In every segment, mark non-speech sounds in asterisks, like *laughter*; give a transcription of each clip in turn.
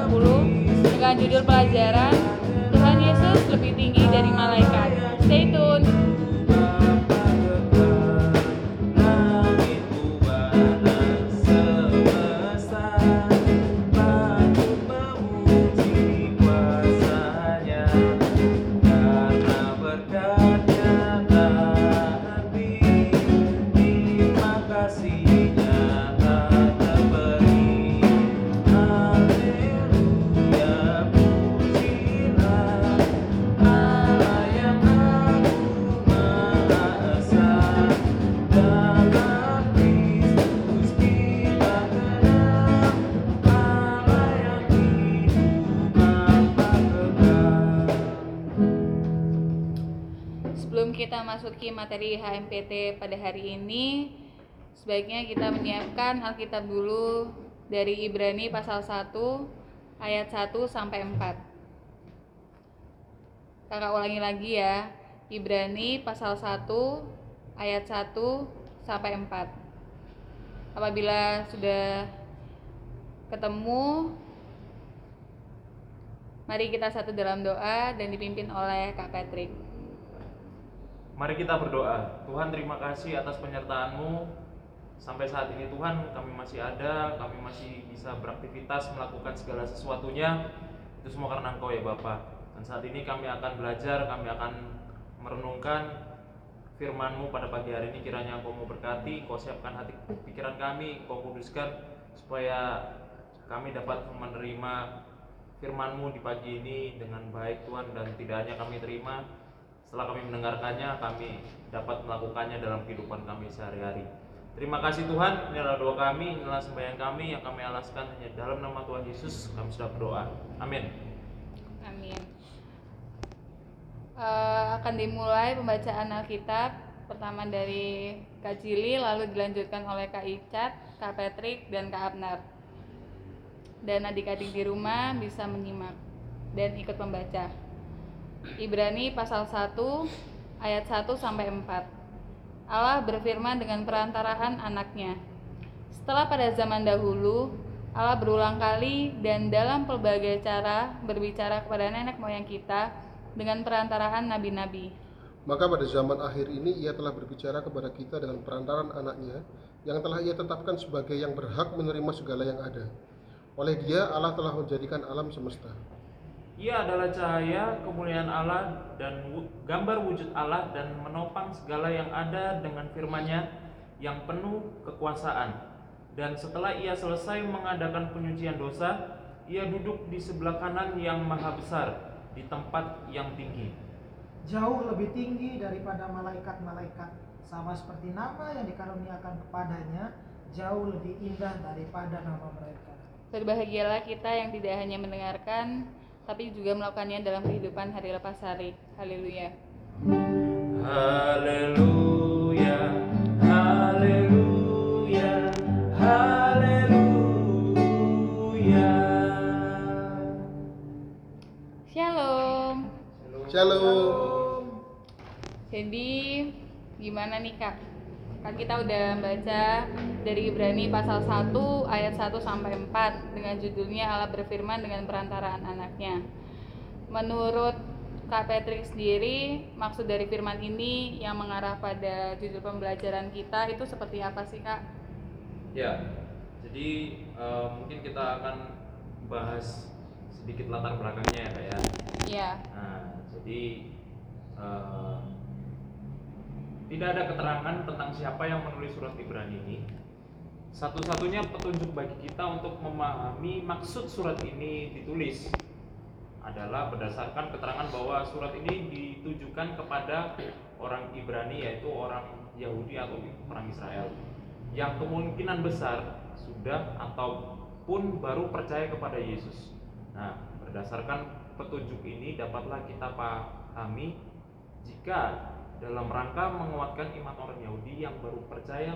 Oktober 2020 dengan judul pelajaran Tuhan Yesus lebih tinggi dari malaikat. Sebelum kita masuki materi HMPT pada hari ini, sebaiknya kita menyiapkan Alkitab dulu dari Ibrani pasal 1 ayat 1 sampai 4. Kakak ulangi lagi ya. Ibrani pasal 1 ayat 1 sampai 4. Apabila sudah ketemu, mari kita satu dalam doa dan dipimpin oleh Kak Patrick. Mari kita berdoa. Tuhan terima kasih atas penyertaan-Mu. Sampai saat ini Tuhan kami masih ada, kami masih bisa beraktivitas melakukan segala sesuatunya. Itu semua karena Engkau ya Bapak. Dan saat ini kami akan belajar, kami akan merenungkan firman-Mu pada pagi hari ini kiranya Engkau mau berkati, Kau siapkan hati pikiran kami, Kau kuduskan supaya kami dapat menerima firman-Mu di pagi ini dengan baik Tuhan dan tidak hanya kami terima, setelah kami mendengarkannya, kami dapat melakukannya dalam kehidupan kami sehari-hari. Terima kasih Tuhan, ini adalah doa kami, inilah sembahyang kami yang kami alaskan hanya dalam nama Tuhan Yesus. Kami sudah berdoa. Amin. Amin. Eh, akan dimulai pembacaan Alkitab pertama dari Kak Cili, lalu dilanjutkan oleh Kak Icat, Kak Patrick, dan Kak Abnar. Dan adik-adik di rumah bisa menyimak dan ikut membaca. Ibrani pasal 1 ayat 1 sampai 4. Allah berfirman dengan perantaraan anaknya. Setelah pada zaman dahulu, Allah berulang kali dan dalam pelbagai cara berbicara kepada nenek moyang kita dengan perantaraan nabi-nabi. Maka pada zaman akhir ini ia telah berbicara kepada kita dengan perantaran anaknya yang telah ia tetapkan sebagai yang berhak menerima segala yang ada. Oleh dia Allah telah menjadikan alam semesta. Ia adalah cahaya kemuliaan Allah dan gambar wujud Allah dan menopang segala yang ada dengan firman-Nya yang penuh kekuasaan. Dan setelah ia selesai mengadakan penyucian dosa, ia duduk di sebelah kanan yang maha besar di tempat yang tinggi. jauh lebih tinggi daripada malaikat-malaikat sama seperti nama yang dikaruniakan kepadanya jauh lebih indah daripada nama mereka Berbahagialah kita yang tidak hanya mendengarkan tapi juga melakukannya dalam kehidupan hari lepas hari. Haleluya. Haleluya, haleluya, haleluya. Shalom. Shalom. Jadi gimana nih Kak? Kan kita udah baca dari Ibrani pasal 1 ayat 1 sampai 4 dengan judulnya Allah berfirman dengan perantaraan anaknya. Menurut Kak Patrick sendiri, maksud dari firman ini yang mengarah pada judul pembelajaran kita itu seperti apa sih Kak? Ya, jadi eh, mungkin kita akan bahas sedikit latar belakangnya ya kak ya. Iya. Nah, jadi eh, tidak ada keterangan tentang siapa yang menulis surat Ibrani ini. Satu-satunya petunjuk bagi kita untuk memahami maksud surat ini ditulis adalah berdasarkan keterangan bahwa surat ini ditujukan kepada orang Ibrani yaitu orang Yahudi atau orang Israel yang kemungkinan besar sudah ataupun baru percaya kepada Yesus. Nah, berdasarkan petunjuk ini dapatlah kita pahami jika dalam rangka menguatkan iman orang Yahudi yang baru percaya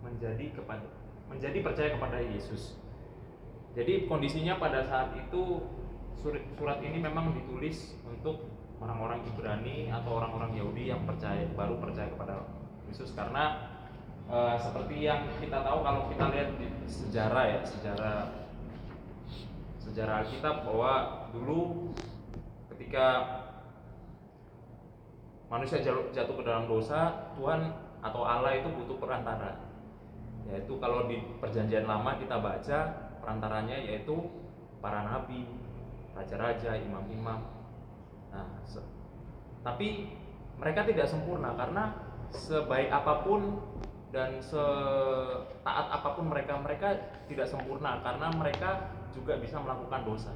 menjadi kepada menjadi percaya kepada Yesus. Jadi kondisinya pada saat itu surat, surat ini memang ditulis untuk orang-orang Ibrani atau orang-orang Yahudi yang percaya baru percaya kepada Yesus karena eh, seperti yang kita tahu kalau kita lihat di sejarah ya sejarah sejarah Alkitab bahwa dulu ketika manusia jatuh ke dalam dosa, Tuhan atau Allah itu butuh perantara. Yaitu kalau di perjanjian lama kita baca perantaranya yaitu para nabi, raja-raja, imam-imam. Nah, tapi mereka tidak sempurna karena sebaik apa pun dan setaat apa pun mereka mereka tidak sempurna karena mereka juga bisa melakukan dosa.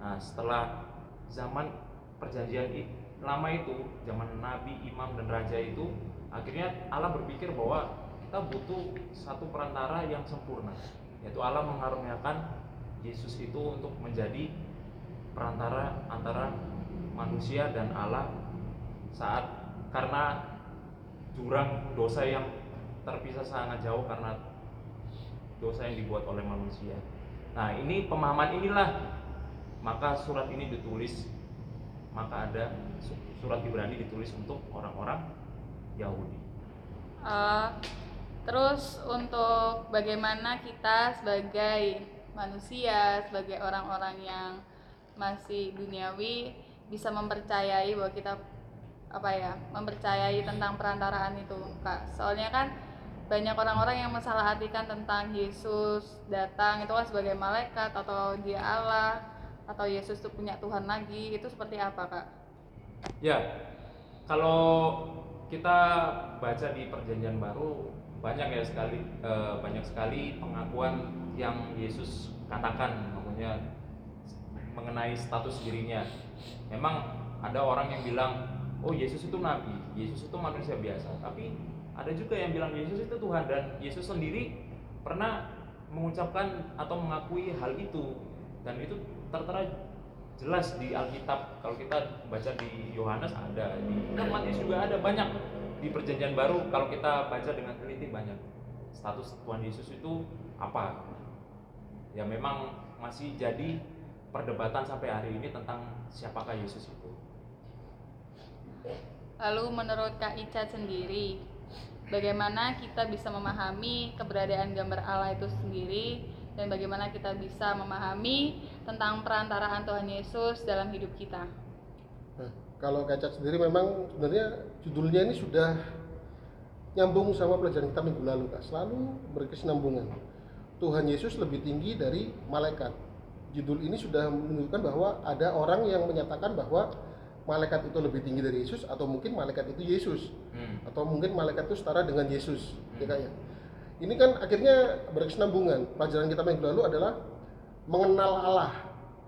Nah, setelah zaman perjanjian i- lama itu, zaman nabi, imam dan raja itu, akhirnya Allah berpikir bahwa kita butuh satu perantara yang sempurna, yaitu Allah mengaruniakan Yesus itu untuk menjadi perantara antara manusia dan Allah saat karena jurang dosa yang terpisah sangat jauh karena dosa yang dibuat oleh manusia. Nah, ini pemahaman inilah maka surat ini ditulis maka ada su- surat Ibrani ditulis untuk orang-orang Yahudi. Eh, terus untuk bagaimana kita sebagai manusia, sebagai orang-orang yang masih duniawi bisa mempercayai bahwa kita apa ya, mempercayai tentang perantaraan itu, Kak. Soalnya kan banyak orang-orang yang mensalahartikan tentang Yesus datang itu kan sebagai malaikat atau dia Allah atau Yesus itu punya Tuhan lagi. Itu seperti apa, Kak? Ya, kalau kita baca di Perjanjian Baru banyak ya sekali eh, banyak sekali pengakuan yang Yesus katakan namanya mengenai status dirinya. Memang ada orang yang bilang, oh Yesus itu nabi, Yesus itu manusia biasa. Tapi ada juga yang bilang Yesus itu Tuhan dan Yesus sendiri pernah mengucapkan atau mengakui hal itu dan itu tertera jelas di Alkitab. Kalau kita baca di Yohanes ada. Di Matius juga ada. banyak. Di Perjanjian Baru kalau kita baca dengan teliti banyak. Status Tuhan Yesus itu apa? Ya memang masih jadi perdebatan sampai hari ini tentang siapakah Yesus itu. Lalu menurut Kak Ica sendiri, bagaimana kita bisa memahami keberadaan gambar Allah itu sendiri? Dan bagaimana kita bisa memahami tentang perantaraan Tuhan Yesus dalam hidup kita? Nah, kalau Kacat sendiri memang sebenarnya judulnya ini sudah nyambung sama pelajaran kita minggu lalu kak. Selalu berkesinambungan. Tuhan Yesus lebih tinggi dari malaikat. Judul ini sudah menunjukkan bahwa ada orang yang menyatakan bahwa malaikat itu lebih tinggi dari Yesus atau mungkin malaikat itu Yesus. Hmm. atau mungkin malaikat itu setara dengan Yesus. Ya kak ya. Ini kan akhirnya berkesinambungan. Pelajaran kita minggu lalu adalah mengenal Allah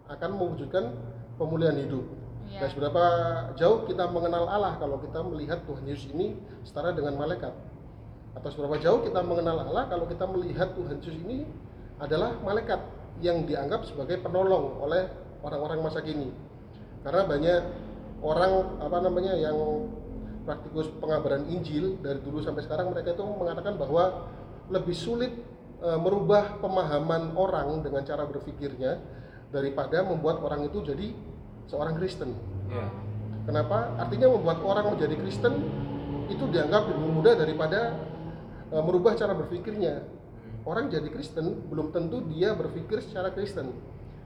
akan mewujudkan pemulihan hidup. Iya. dan seberapa jauh kita mengenal Allah kalau kita melihat Tuhan Yesus ini setara dengan malaikat? Atau seberapa jauh kita mengenal Allah kalau kita melihat Tuhan Yesus ini adalah malaikat yang dianggap sebagai penolong oleh orang-orang masa kini? Karena banyak orang apa namanya yang praktikus pengabaran Injil dari dulu sampai sekarang mereka itu mengatakan bahwa lebih sulit e, merubah pemahaman orang dengan cara berpikirnya daripada membuat orang itu jadi seorang Kristen. Ya. Kenapa? Artinya membuat orang menjadi Kristen itu dianggap lebih mudah daripada e, merubah cara berpikirnya. Orang jadi Kristen belum tentu dia berpikir secara Kristen.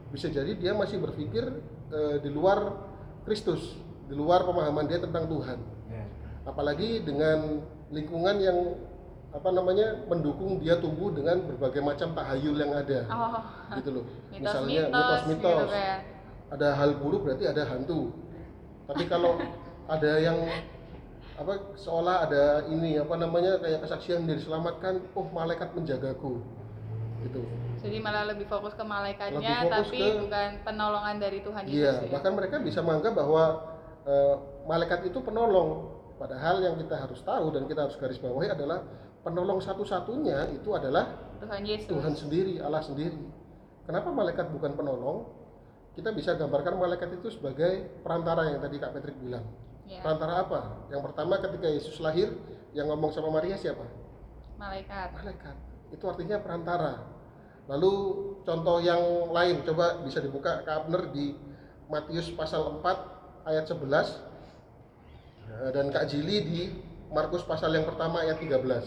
Bisa jadi dia masih berpikir e, di luar Kristus, di luar pemahaman dia tentang Tuhan. Ya. Apalagi dengan lingkungan yang apa namanya mendukung dia tumbuh dengan berbagai macam tahayul yang ada, Oh, gitu loh. mitos-mitos mitos-mitos gitu kan. ada hal buruk berarti ada hantu tapi kalau *laughs* ada yang apa seolah ada ini apa namanya kayak kesaksian dia diselamatkan oh malaikat menjagaku gitu Jadi malah lebih fokus ke malaikatnya Lebih fokus tapi ke- bukan penolongan dari Tuhan iya ya. bahkan mereka bisa menganggap bahwa eh, malaikat itu penolong padahal yang kita harus tahu dan kita harus garis bawahi adalah penolong satu-satunya itu adalah Tuhan Yesus. Tuhan sendiri, Allah sendiri. Kenapa malaikat bukan penolong? Kita bisa gambarkan malaikat itu sebagai perantara yang tadi Kak Patrick bilang. Ya, Perantara apa? Yang pertama ketika Yesus lahir, yang ngomong sama Maria siapa? malaikat. Malaikat. Itu artinya perantara. Lalu contoh yang lain, coba bisa dibuka Kak Abner di Matius pasal 4 ayat 11 Eh, dan Kak Jili di Markus pasal yang pertama ayat 13.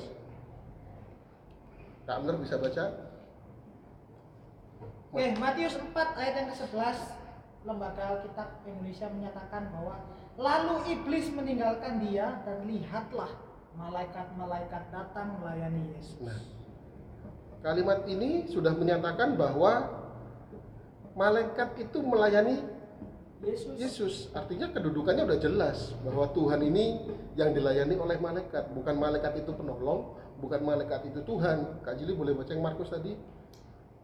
Kak Abner bisa baca? Oke, Matius 4 ayat yang ke-11 Lembaga Alkitab Indonesia menyatakan bahwa lalu iblis meninggalkan dia dan lihatlah malaikat-malaikat datang melayani Yesus. Nah, kalimat ini sudah menyatakan bahwa malaikat itu melayani Yesus. Yesus. Artinya kedudukannya udah jelas bahwa Tuhan ini yang dilayani oleh malaikat, bukan malaikat itu penolong, bukan malaikat itu Tuhan. Kak Jili boleh baca yang Markus tadi?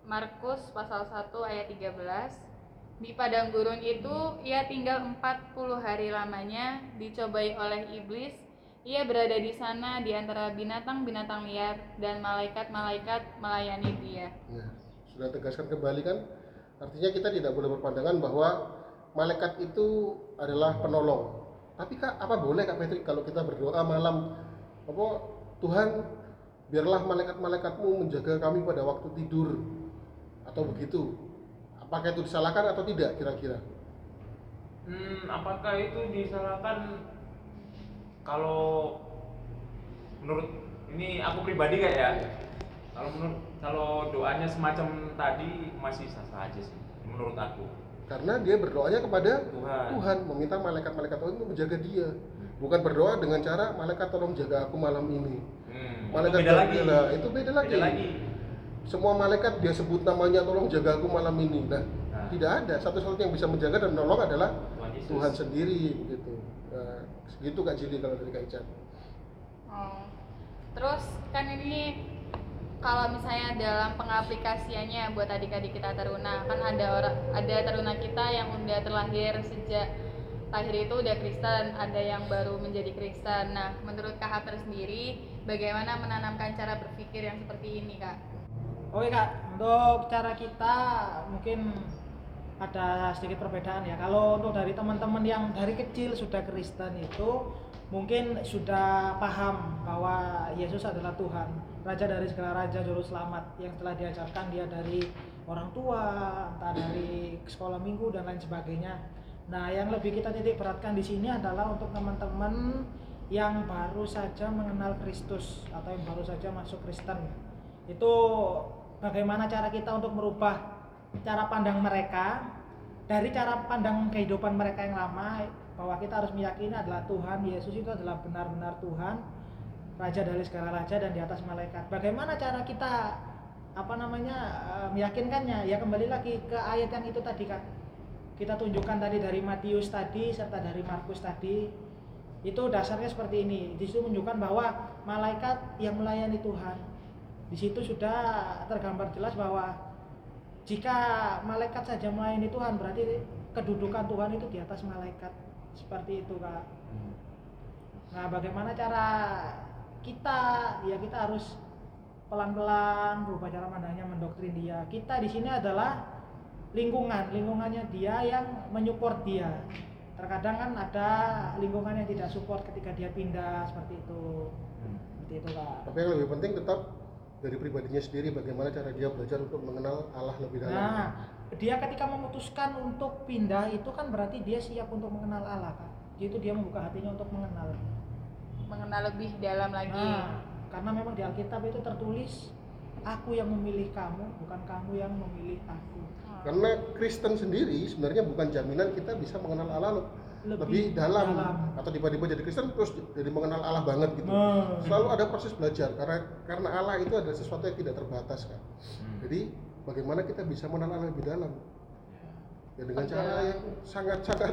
Markus pasal 1 ayat 13 Di padang gurun itu ia tinggal 40 hari lamanya dicobai oleh iblis ia berada di sana di antara binatang-binatang liar dan malaikat-malaikat melayani dia. Nah, sudah tegaskan kembali kan? Artinya kita tidak boleh berpandangan bahwa malaikat itu adalah penolong. Tapi kak, apa boleh kak Patrick kalau kita berdoa malam, apa Tuhan biarlah malaikat-malaikatmu menjaga kami pada waktu tidur atau begitu? Apakah itu disalahkan atau tidak kira-kira? Hmm, apakah itu disalahkan kalau menurut ini aku pribadi kayak ya? Kalau menurut kalau doanya semacam tadi masih sah-sah aja sih menurut aku. Karena dia berdoanya kepada Tuhan. Tuhan, meminta malaikat-malaikat Tuhan untuk menjaga dia. Bukan berdoa dengan cara malaikat tolong jaga aku malam ini. Hmm, Malaikat itu beda jaga lagi. dia. Itu beda lagi. Beda lagi. Semua malaikat dia sebut namanya tolong jaga aku malam ini. Nah, Nah. tidak ada satu-satunya yang bisa menjaga dan menolong adalah Tuhan Yesus. Tuhan sendiri gitu. Nah, segitu Kak Jili kalau dari Kak Ican. Oh. Terus kan ini kalau misalnya dalam pengaplikasiannya buat adik-adik kita taruna kan ada orang ada taruna kita yang udah terlahir sejak lahir itu udah Kristen, ada yang baru menjadi Kristen. Nah, menurut Kak Hater sendiri, bagaimana menanamkan cara berpikir yang seperti ini, Kak? Oke kak, untuk cara kita mungkin ada sedikit perbedaan ya. Kalau untuk dari teman-teman yang dari kecil sudah Kristen itu mungkin sudah paham bahwa Yesus adalah Tuhan, Raja dari segala raja, Juru Selamat yang telah diajarkan dia dari orang tua, entah dari sekolah minggu dan lain sebagainya. Nah, yang lebih kita titik beratkan di sini adalah untuk teman-teman yang baru saja mengenal Kristus atau yang baru saja masuk Kristen. Itu bagaimana cara kita untuk merubah cara pandang mereka dari cara pandang kehidupan mereka yang lama bahwa kita harus meyakini adalah Tuhan Yesus itu adalah benar-benar Tuhan Raja dari segala raja dan di atas malaikat. Bagaimana cara kita apa namanya eh, meyakinkannya? Ya kembali lagi ke ayat yang itu tadi kak. Kita tunjukkan tadi dari Matius tadi serta dari Markus tadi itu dasarnya seperti ini. Di situ menunjukkan bahwa malaikat yang melayani Tuhan. Di situ sudah tergambar jelas bahwa jika malaikat saja melayani Tuhan berarti kedudukan Tuhan itu di atas malaikat. Seperti itu kak. Hmm. nah bagaimana cara kita? Ya kita harus pelan-pelan berubah cara pandangnya mendoktrin dia. Kita di sini adalah lingkungan. Lingkungannya dia yang menyupport dia terkadang kan ada lingkungan yang tidak support ketika dia pindah seperti itu Hmm. seperti itu kak Tapi yang lebih penting tetap dari pribadinya sendiri bagaimana cara dia belajar untuk mengenal Allah lebih dalam. Nah, dia ketika memutuskan untuk pindah itu kan berarti dia siap untuk mengenal Allah kan. Itu dia membuka hatinya untuk mengenal. Mengenal lebih dalam lagi. Nah, karena memang di Alkitab itu tertulis aku yang memilih kamu, bukan kamu yang memilih aku. Karena Kristen sendiri sebenarnya bukan jaminan kita bisa mengenal Allah le- lebih, dalam. atau tiba-tiba jadi Kristen terus jadi mengenal Allah banget gitu. Nah. Selalu ada proses belajar karena karena Allah itu adalah sesuatu yang tidak terbatas kan. Hmm. Jadi bagaimana kita bisa mengenal Allah lebih dalam? Ya dengan Ada- cara yang sangat-sangat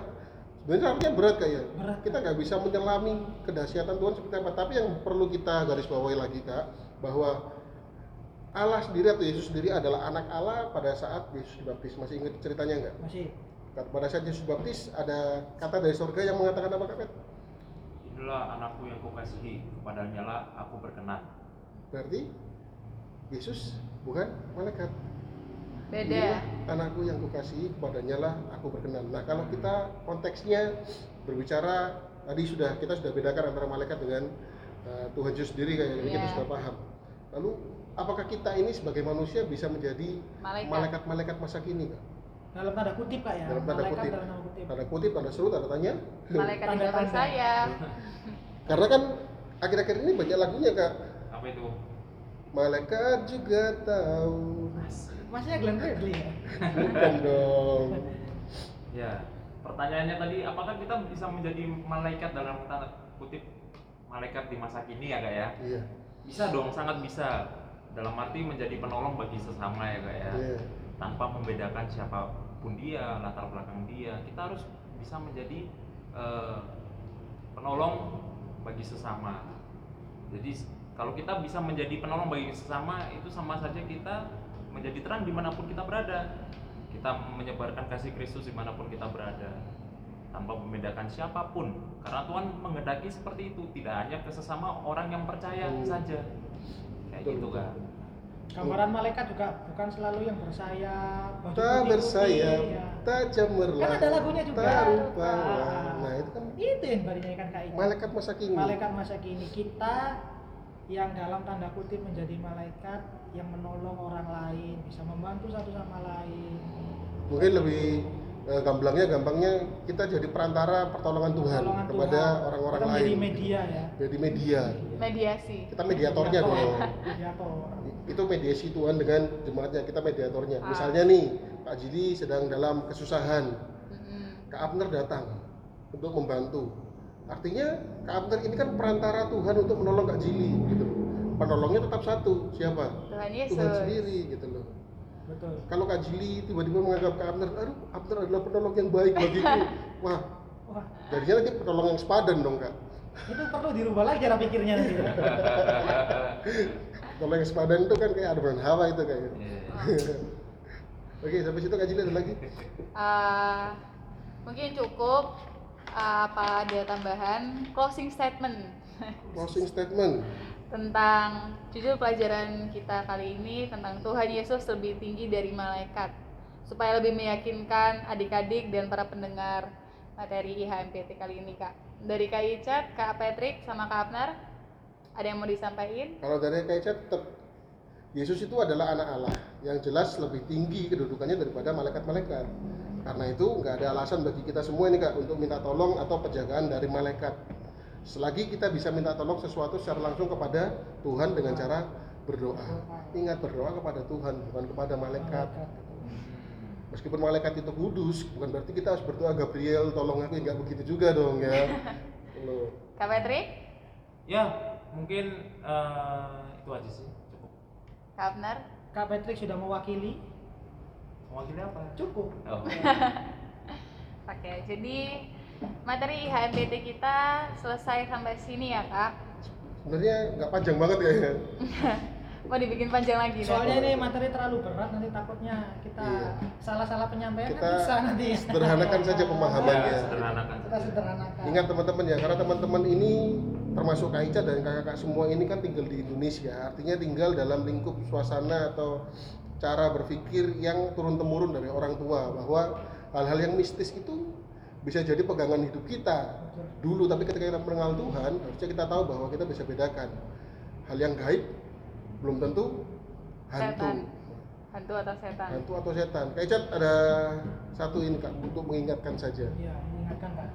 sebenarnya artinya berat kayak Berat. kita nggak bisa menyelami kedahsyatan Tuhan seperti apa tapi yang perlu kita garis bawahi lagi kak bahwa Allah sendiri atau Yesus sendiri adalah anak Allah pada saat Yesus dibaptis masih ingat ceritanya nggak Masih. pada saat Yesus dibaptis ada kata dari surga yang mengatakan apa kak Pet? Inilah anakku yang kukasihi, kepadanya lah aku berkenan. berarti Yesus bukan malaikat Beda. Inilah anakku yang kukasihi kepadanya lah aku berkenan. Nah kalau kita konteksnya berbicara tadi sudah kita sudah bedakan antara malaikat dengan uh, Tuhan Yesus sendiri kayak ini kita Iya. sudah paham. Lalu apakah kita ini sebagai manusia bisa menjadi Malaikat. malaikat-malaikat masa kini kak? Dalam tanda kutip Kak ya. Dalam tanda Malaikat kutip. dalam tanda kutip. Tanda kutip, tanda seru, tanda tanya. Malaikat Tanda- tanda. bersayap. Karena kan akhir-akhir ini banyak lagunya kak. Apa itu? Malaikat juga tahu. Masnya Glenn Bradley ya? Bukan *laughs* dong. Ya, pertanyaannya tadi apakah kita bisa menjadi malaikat dalam tanda kutip malaikat di masa kini ya kak ya? Iya. Bisa dong, sangat bisa. Dalam arti menjadi penolong bagi sesama ya kak ya. Iya. Tanpa membedakan siapa pun dia, latar belakang dia, kita harus bisa menjadi eh, penolong bagi sesama. Jadi kalau kita bisa menjadi penolong bagi sesama itu sama saja kita menjadi terang di mana pun kita berada. Kita menyebarkan kasih Kristus di mana pun kita berada tanpa membedakan siapa pun karena Tuhan menghendaki seperti itu tidak hanya ke sesama orang yang percaya Hmm. saja kayak Betul, gitu kan Gambaran malaikat juga bukan selalu yang bersayap, Tak bersayap, ya. tak cemerlang. Kan ada lagunya juga. Tak. Ah. Nah itu kan Itu yang barunya ikan kak Ica. malaikat masa kini. Malaikat masa kini kita yang dalam tanda kutip menjadi malaikat yang menolong orang lain, bisa membantu satu sama lain. Mungkin lebih eh, gamblangnya, gampangnya kita jadi perantara pertolongan Tuhan Pertolongan kepada orang-orang lain. menjadi media ya. Jadi media. mediasi Kita mediatornya Mediator. dong. Mediator. Itu mediasi Tuhan dengan jemaatnya. Kita mediatornya. Ah. Misalnya nih, Pak Jili sedang dalam kesusahan. Mm-mm. Kak Abner datang untuk membantu. Artinya Kak Abner ini kan perantara Tuhan untuk menolong Kak Jili gitu. Penolongnya tetap satu, siapa? Tuhan Yesus Tuhan sendiri gitu loh. Betul. Kalau Kak Jili tiba-tiba menganggap Kak Abner, aduh Abner adalah penolong yang baik bagiku. *laughs* Wah, Wah, jadinya nanti penolong yang sepadan dong Kak. itu perlu dirubah lagi cara pikirnya nanti. *laughs* Penolong yang sepadan itu kan kayak Adam dan Hawa itu kayaknya. Iya. *laughs* Oke, sampai situ Kak Jili ada lagi? Ah, mungkin cukup Ah, apa ada tambahan closing statement Closing statement. Tentang judul pelajaran kita kali ini tentang Tuhan Yesus lebih tinggi dari malaikat supaya lebih meyakinkan adik-adik dan para pendengar materi IHMPT kali ini kak dari Kak Icat, Kak Patrick, sama Kak Abner ada yang mau disampaikan? Kalau dari Kaica tetap Yesus itu adalah anak Allah yang jelas lebih tinggi kedudukannya daripada malaikat-malaikat. Karena itu nggak ada alasan bagi kita semua ini kak untuk minta tolong atau penjagaan dari malaikat. Selagi kita bisa minta tolong sesuatu secara langsung kepada Tuhan dengan cara berdoa. Ingat berdoa kepada Tuhan bukan kepada malaikat. Meskipun malaikat itu kudus, bukan berarti kita harus berdoa Gabriel tolong aku nggak begitu juga dong ya. Loh. Kak Patrick, ya mungkin eh, itu aja sih cukup Kak Abner, Kak Patrick sudah mewakili, mewakili apa cukup. oh. *laughs* Oke, jadi materi IHMPT kita selesai sampai sini ya kak. Sebenarnya nggak panjang banget kayaknya. *laughs* Mau dibikin panjang lagi? Soalnya ini materi terlalu berat nanti takutnya kita Iya. salah-salah penyampaian Kita kan bisa nanti. sederhanakan saja pemahamannya. Ya, sederhanakan Kita sederhanakan. Ingat teman-teman ya, karena teman-teman ini termasuk Kak Ica dan kakak-kakak semua ini kan tinggal di Indonesia. Artinya tinggal dalam lingkup suasana atau cara berpikir yang turun-temurun dari orang tua bahwa hal-hal yang mistis itu bisa jadi pegangan hidup kita dulu tapi ketika kita mengenal Tuhan harusnya kita tahu bahwa kita bisa bedakan hal yang gaib belum tentu hantu Setan. Hantu atau setan? hantu atau setan Kak Ica ada satu ini kak untuk mengingatkan saja Iya, ingatkan Kak.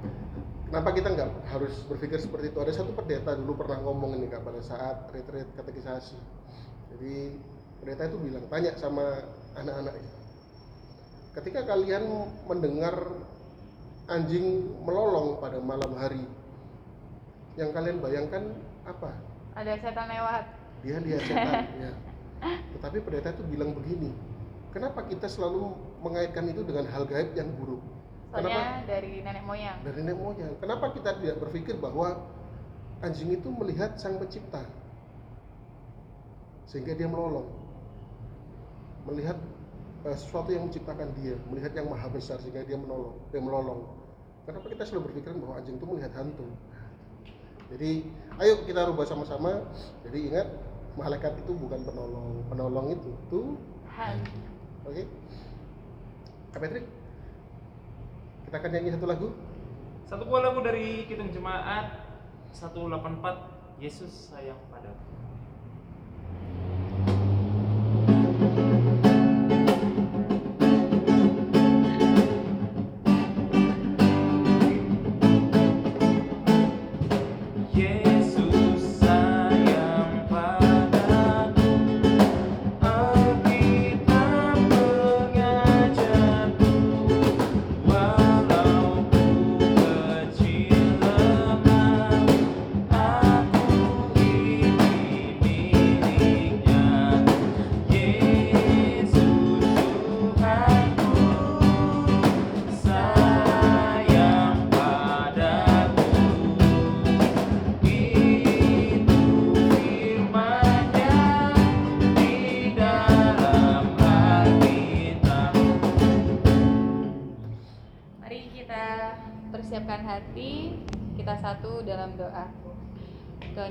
Kenapa kita nggak harus berpikir seperti itu? Ada satu pendeta dulu pernah ngomong ini kak pada saat retreat katekisasi. Jadi pendeta itu bilang tanya sama anak-anak itu. Ketika kalian mendengar anjing melolong pada malam hari, yang kalian bayangkan apa? Ada setan lewat. Dia lihat setan. *laughs* ya. Tetapi pendeta itu bilang begini, kenapa kita selalu mengaitkan itu dengan hal gaib yang buruk? Soalnya dari nenek moyang. dari nenek moyang. Kenapa kita tidak berpikir bahwa anjing itu melihat sang pencipta sehingga dia melolong, melihat eh, sesuatu yang menciptakan dia, melihat yang maha besar sehingga dia menolong, dia melolong. Kenapa kita selalu berpikiran bahwa anjing itu melihat hantu? Jadi, ayo kita rubah sama-sama. Jadi ingat, malaikat itu bukan penolong, penolong itu Tuhan. Oke? Kak Patrick, kita akan nyanyi satu lagu. satu buah lagu dari Kidung Jemaat 184 Yesus sayang padaku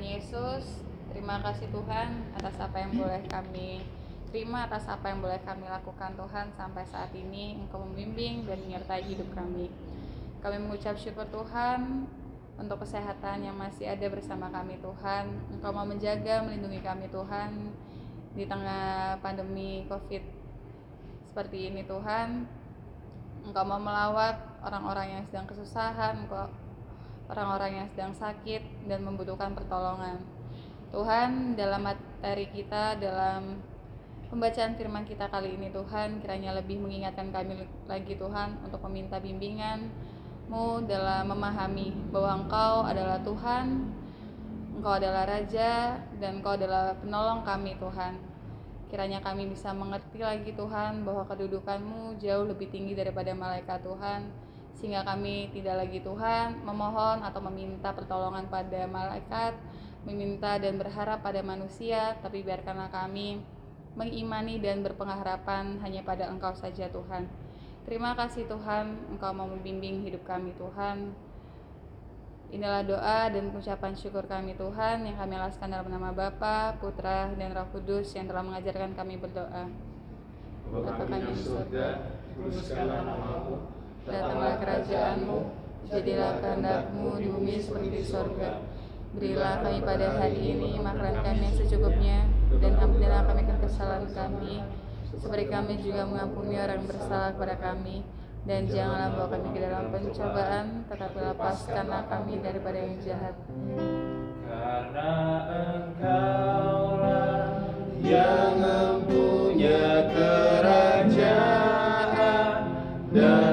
Tuhan Yesus, terima kasih Tuhan atas apa yang boleh kami terima atas apa yang boleh kami lakukan Tuhan sampai saat ini Engkau membimbing dan menyertai hidup kami. Kami mengucap syukur Tuhan untuk kesehatan yang masih ada bersama kami Tuhan. Engkau mau menjaga, melindungi kami Tuhan di tengah pandemi Covid seperti ini Tuhan. Engkau mau melawat orang-orang yang sedang kesusahan, Engkau orang-orang yang sedang sakit dan membutuhkan pertolongan. Tuhan, dalam materi kita, dalam pembacaan firman kita kali ini Tuhan kiranya lebih mengingatkan kami lagi Tuhan untuk meminta bimbingan-Mu dalam memahami bahwa Engkau adalah Tuhan, Engkau adalah Raja, dan Engkau adalah penolong kami Tuhan. Kiranya kami bisa mengerti lagi Tuhan bahwa kedudukan-Mu jauh lebih tinggi daripada malaikat Tuhan, sehingga kami tidak lagi Tuhan memohon atau meminta pertolongan pada malaikat, meminta dan berharap pada manusia, tapi biarkanlah kami mengimani dan berpengharapan hanya pada Engkau saja Tuhan. Terima kasih Tuhan, Engkau mau membimbing hidup kami Tuhan. Inilah doa dan ucapan syukur kami Tuhan yang kami alaskan dalam nama Bapa, Putra, dan Roh Kudus yang telah mengajarkan kami berdoa. Bapa kami di surga, kuduskanlah namamu, Datanglah kerajaanmu, jadilah kehendakmu di bumi seperti di sorga. Berilah kami pada hari ini makanan kami yang secukupnya, dan ampunilah kami kesalahan kami, seperti kami juga mengampuni orang bersalah kepada kami. Dan janganlah bawa kami ke dalam pencobaan, tetapi lepaskanlah kami daripada yang jahat. Karena engkaulah yang mempunyai kerajaan dan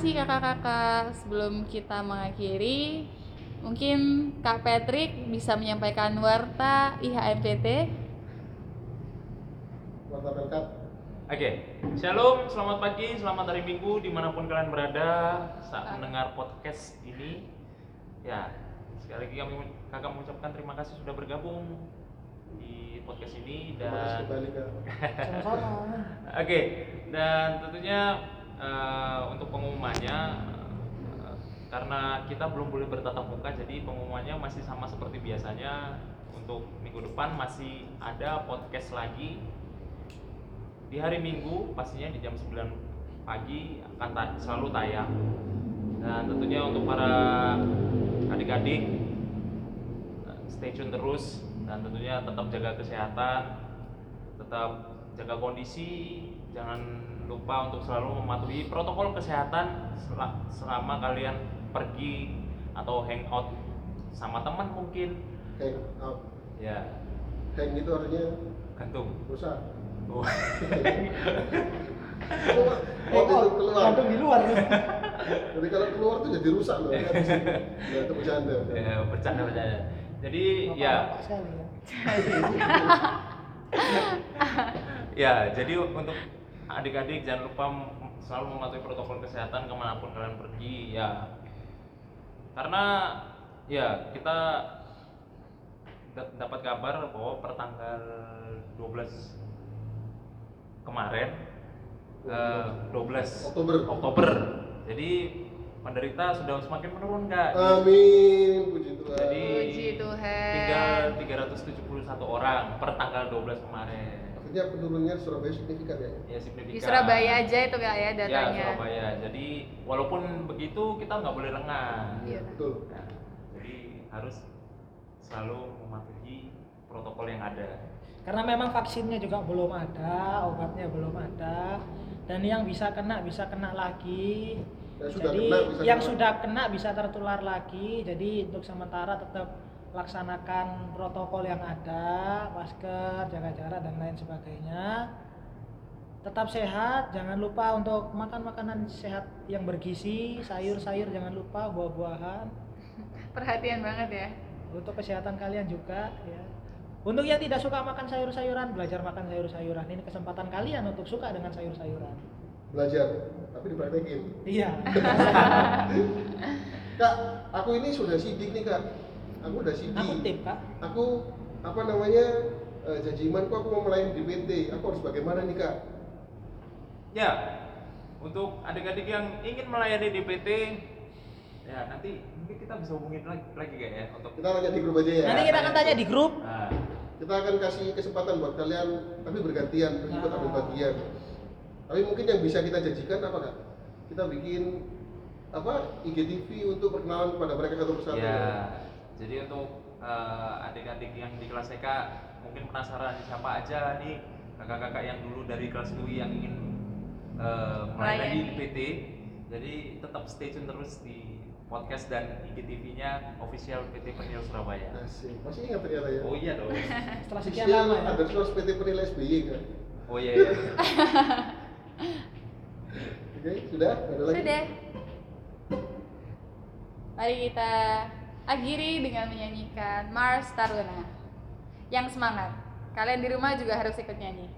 kasih kakak-kakak. Sebelum kita mengakhiri, mungkin Kak Patrick bisa menyampaikan warta IHMPT. Warta berkat. Oke, shalom, selamat pagi, selamat hari Minggu di mana pun kalian berada saat mendengar podcast ini. Ya, sekali lagi kami kakak mengucapkan terima kasih sudah bergabung di podcast ini Terima kasih dan kembali. *laughs* Oke, dan tentunya eh, untuk pengumumannya eh, karena kita belum boleh bertatap muka, jadi pengumumannya masih sama seperti biasanya. Untuk minggu depan masih ada podcast lagi di hari Minggu, pastinya di jam 9 pagi akan ta- selalu tayang. Dan tentunya untuk para adik-adik eh, stay tune terus dan tentunya tetap jaga kesehatan, tetap jaga kondisi, jangan lupa untuk selalu mematuhi protokol kesehatan sel- selama kalian pergi atau hangout sama teman mungkin. Hang out. Ya, Hang itu artinya gantung. rusak. Oh. *laughs* Oh, itu keluar. Gantung di luar. Jadi kalau keluar tuh jadi rusak loh. Kan di sini. Ya, itu bercanda. ya, bercanda bercanda. Jadi ya, Bapak ya. *laughs* *laughs* ya jadi untuk adik-adik jangan lupa selalu mematuhi protokol kesehatan ke mana pun kalian pergi ya. Karena ya kita da- dapat kabar bahwa pertanggal 12 kemarin eh, 12 Oktober. Oktober. Jadi penderita sudah semakin menurun kak. Amin, puji Tuhan. Jadi Puji Tuhan. tinggal 371 orang per tanggal 12 kemarin. Artinya penurunannya Surabaya signifikan ya. Ya signifikan. Di Surabaya aja itu ya Ya datanya. Surabaya. Jadi walaupun begitu kita nggak boleh lengah. Iya. Betul. Nah, jadi harus selalu mematuhi protokol yang ada. Karena memang vaksinnya juga belum ada, obatnya belum ada, dan yang bisa kena bisa kena lagi. Yang sudah jadi kena bisa yang kena. sudah kena bisa tertular lagi. Jadi untuk sementara tetap laksanakan protokol yang ada, masker, jaga jarak dan lain sebagainya. Tetap sehat, jangan lupa untuk makan makanan sehat yang bergizi, sayur-sayur jangan lupa, buah-buahan. *laughs* Perhatian banget ya. Untuk kesehatan kalian juga ya. Untuk yang tidak suka makan sayur-sayuran, belajar makan sayur-sayuran. Ini kesempatan kalian untuk suka dengan sayur-sayuran. Belajar. tapi dipraktekin. Iya. *laughs* Kak, aku ini sudah sidik nih kak. Aku udah sidik. Aku tip kak. Aku apa namanya eh, janji imanku aku mau melayani di PT. Aku harus bagaimana nih kak? Ya, untuk adik-adik yang ingin melayani di PT, ya nanti mungkin kita bisa hubungin lagi, lagi kayak ya untuk Kita tanya di grup aja ya. Nanti kita akan tanya di grup. Nah, Kita akan kasih kesempatan buat kalian, tapi bergantian ikut ambil bagian. Tapi mungkin yang bisa kita janjikan apa kak? Kita bikin apa IGTV untuk perkenalan kepada mereka satu persatu. ya, jadi untuk eh, adik-adik yang di kelas TK mungkin penasaran siapa aja nih kakak-kakak yang dulu dari kelas UI yang ingin eh, melayani di Melayani. PT. Jadi tetap stay tune terus di podcast dan IGTV-nya official PT Penil Surabaya. Asik. Masih ingat ternyata ya. Oh iya dong. *laughs* Setelah sekian Official lama ya. underscore PT Penilai SBY kan. Oh iya. iya. *laughs* Oke, sudah? Ada lagi? Sudah. Mari kita akhiri dengan menyanyikan Mars Taruna. Yang semangat. Kalian di rumah juga harus ikut nyanyi.